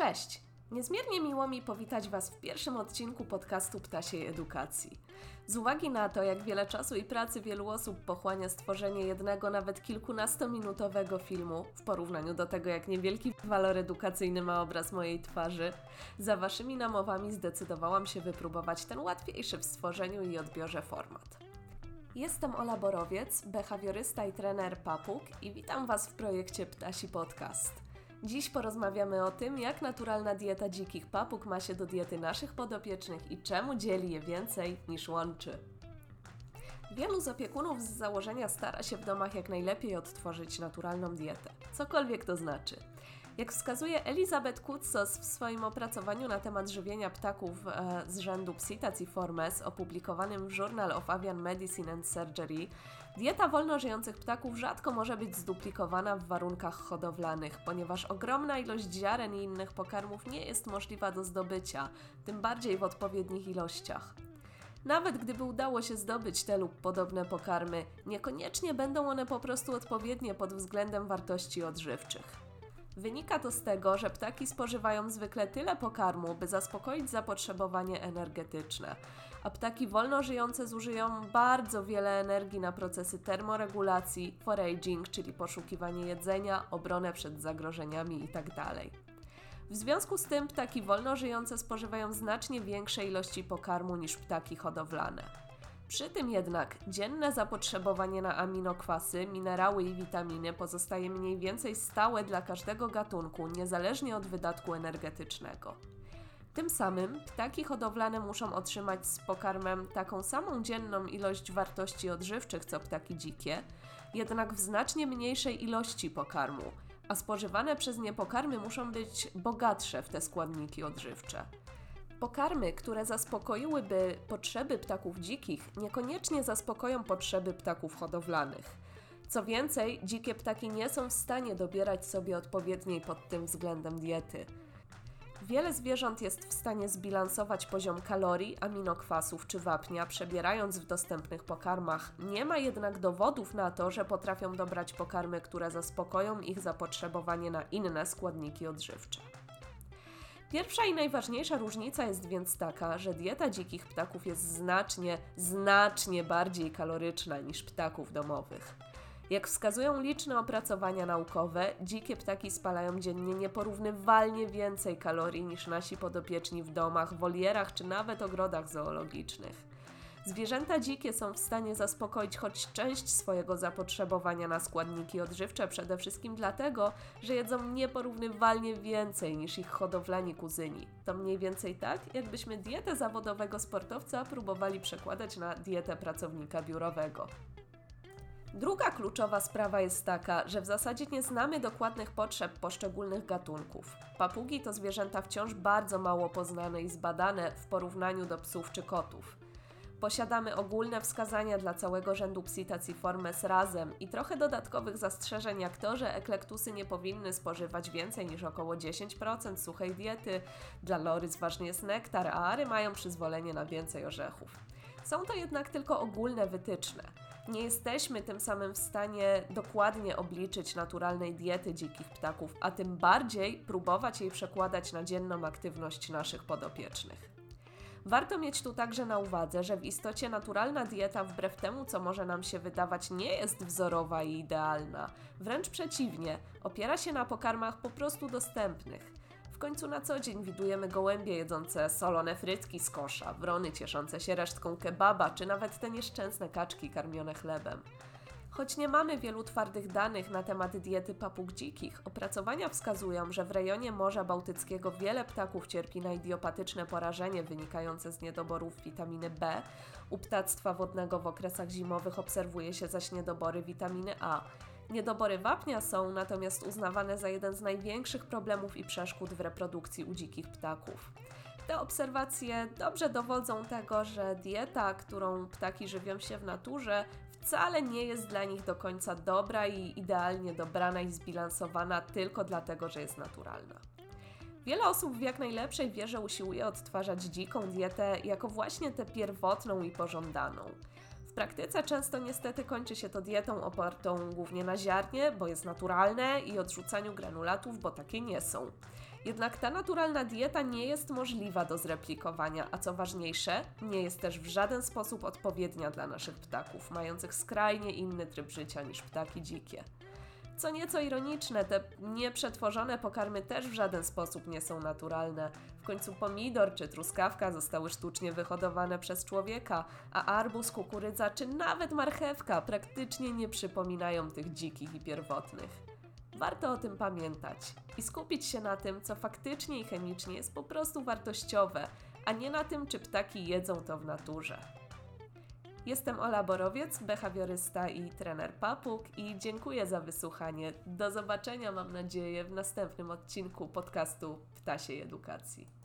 Cześć! Niezmiernie miło mi powitać Was w pierwszym odcinku podcastu Ptasiej Edukacji. Z uwagi na to, jak wiele czasu i pracy wielu osób pochłania stworzenie jednego, nawet kilkunastominutowego filmu, w porównaniu do tego, jak niewielki walor edukacyjny ma obraz mojej twarzy, za Waszymi namowami zdecydowałam się wypróbować ten łatwiejszy w stworzeniu i odbiorze format. Jestem Ola Borowiec, behawiorysta i trener papug i witam Was w projekcie Ptasi Podcast – Dziś porozmawiamy o tym, jak naturalna dieta dzikich papug ma się do diety naszych podopiecznych i czemu dzieli je więcej niż łączy. Wielu z opiekunów z założenia stara się w domach jak najlepiej odtworzyć naturalną dietę, cokolwiek to znaczy. Jak wskazuje Elizabeth Kutsos w swoim opracowaniu na temat żywienia ptaków e, z rzędu Psittaciformes opublikowanym w Journal of Avian Medicine and Surgery, dieta wolno żyjących ptaków rzadko może być zduplikowana w warunkach hodowlanych, ponieważ ogromna ilość ziaren i innych pokarmów nie jest możliwa do zdobycia, tym bardziej w odpowiednich ilościach. Nawet gdyby udało się zdobyć te lub podobne pokarmy, niekoniecznie będą one po prostu odpowiednie pod względem wartości odżywczych. Wynika to z tego, że ptaki spożywają zwykle tyle pokarmu, by zaspokoić zapotrzebowanie energetyczne, a ptaki wolno żyjące zużyją bardzo wiele energii na procesy termoregulacji, foraging, czyli poszukiwanie jedzenia, obronę przed zagrożeniami itd. Tak w związku z tym ptaki wolno żyjące spożywają znacznie większe ilości pokarmu niż ptaki hodowlane. Przy tym jednak dzienne zapotrzebowanie na aminokwasy, minerały i witaminy pozostaje mniej więcej stałe dla każdego gatunku, niezależnie od wydatku energetycznego. Tym samym ptaki hodowlane muszą otrzymać z pokarmem taką samą dzienną ilość wartości odżywczych co ptaki dzikie, jednak w znacznie mniejszej ilości pokarmu, a spożywane przez nie pokarmy muszą być bogatsze w te składniki odżywcze. Pokarmy, które zaspokoiłyby potrzeby ptaków dzikich, niekoniecznie zaspokoją potrzeby ptaków hodowlanych. Co więcej, dzikie ptaki nie są w stanie dobierać sobie odpowiedniej pod tym względem diety. Wiele zwierząt jest w stanie zbilansować poziom kalorii, aminokwasów czy wapnia, przebierając w dostępnych pokarmach. Nie ma jednak dowodów na to, że potrafią dobrać pokarmy, które zaspokoją ich zapotrzebowanie na inne składniki odżywcze. Pierwsza i najważniejsza różnica jest więc taka, że dieta dzikich ptaków jest znacznie, znacznie bardziej kaloryczna niż ptaków domowych. Jak wskazują liczne opracowania naukowe, dzikie ptaki spalają dziennie nieporównywalnie więcej kalorii niż nasi podopieczni w domach, wolierach czy nawet ogrodach zoologicznych. Zwierzęta dzikie są w stanie zaspokoić choć część swojego zapotrzebowania na składniki odżywcze, przede wszystkim dlatego, że jedzą nieporównywalnie więcej niż ich hodowlani kuzyni. To mniej więcej tak, jakbyśmy dietę zawodowego sportowca próbowali przekładać na dietę pracownika biurowego. Druga kluczowa sprawa jest taka, że w zasadzie nie znamy dokładnych potrzeb poszczególnych gatunków. Papugi to zwierzęta wciąż bardzo mało poznane i zbadane w porównaniu do psów czy kotów. Posiadamy ogólne wskazania dla całego rzędu Psittaciformes razem i trochę dodatkowych zastrzeżeń jak to, że eklektusy nie powinny spożywać więcej niż około 10% suchej diety, dla lorys ważny jest nektar, a ary mają przyzwolenie na więcej orzechów. Są to jednak tylko ogólne wytyczne. Nie jesteśmy tym samym w stanie dokładnie obliczyć naturalnej diety dzikich ptaków, a tym bardziej próbować jej przekładać na dzienną aktywność naszych podopiecznych. Warto mieć tu także na uwadze, że w istocie naturalna dieta, wbrew temu, co może nam się wydawać, nie jest wzorowa i idealna. Wręcz przeciwnie, opiera się na pokarmach po prostu dostępnych. W końcu na co dzień widujemy gołębie jedzące solone frytki z kosza, wrony cieszące się resztką kebaba, czy nawet te nieszczęsne kaczki karmione chlebem. Choć nie mamy wielu twardych danych na temat diety papug dzikich, opracowania wskazują, że w rejonie Morza Bałtyckiego wiele ptaków cierpi na idiopatyczne porażenie wynikające z niedoborów witaminy B. U ptactwa wodnego w okresach zimowych obserwuje się zaś niedobory witaminy A. Niedobory wapnia są natomiast uznawane za jeden z największych problemów i przeszkód w reprodukcji u dzikich ptaków. Te obserwacje dobrze dowodzą tego, że dieta, którą ptaki żywią się w naturze, wcale nie jest dla nich do końca dobra i idealnie dobrana i zbilansowana tylko dlatego, że jest naturalna. Wiele osób w jak najlepszej wierze usiłuje odtwarzać dziką dietę jako właśnie tę pierwotną i pożądaną. W praktyce często niestety kończy się to dietą opartą głównie na ziarnie, bo jest naturalne, i odrzucaniu granulatów, bo takie nie są. Jednak ta naturalna dieta nie jest możliwa do zreplikowania, a co ważniejsze, nie jest też w żaden sposób odpowiednia dla naszych ptaków, mających skrajnie inny tryb życia niż ptaki dzikie. Co nieco ironiczne, te nieprzetworzone pokarmy też w żaden sposób nie są naturalne. W końcu pomidor czy truskawka zostały sztucznie wyhodowane przez człowieka, a arbuz, kukurydza czy nawet marchewka praktycznie nie przypominają tych dzikich i pierwotnych. Warto o tym pamiętać i skupić się na tym, co faktycznie i chemicznie jest po prostu wartościowe, a nie na tym, czy ptaki jedzą to w naturze. Jestem Ola Borowiec, behawiorysta i trener papug i dziękuję za wysłuchanie. Do zobaczenia, mam nadzieję, w następnym odcinku podcastu Ptasiej Edukacji.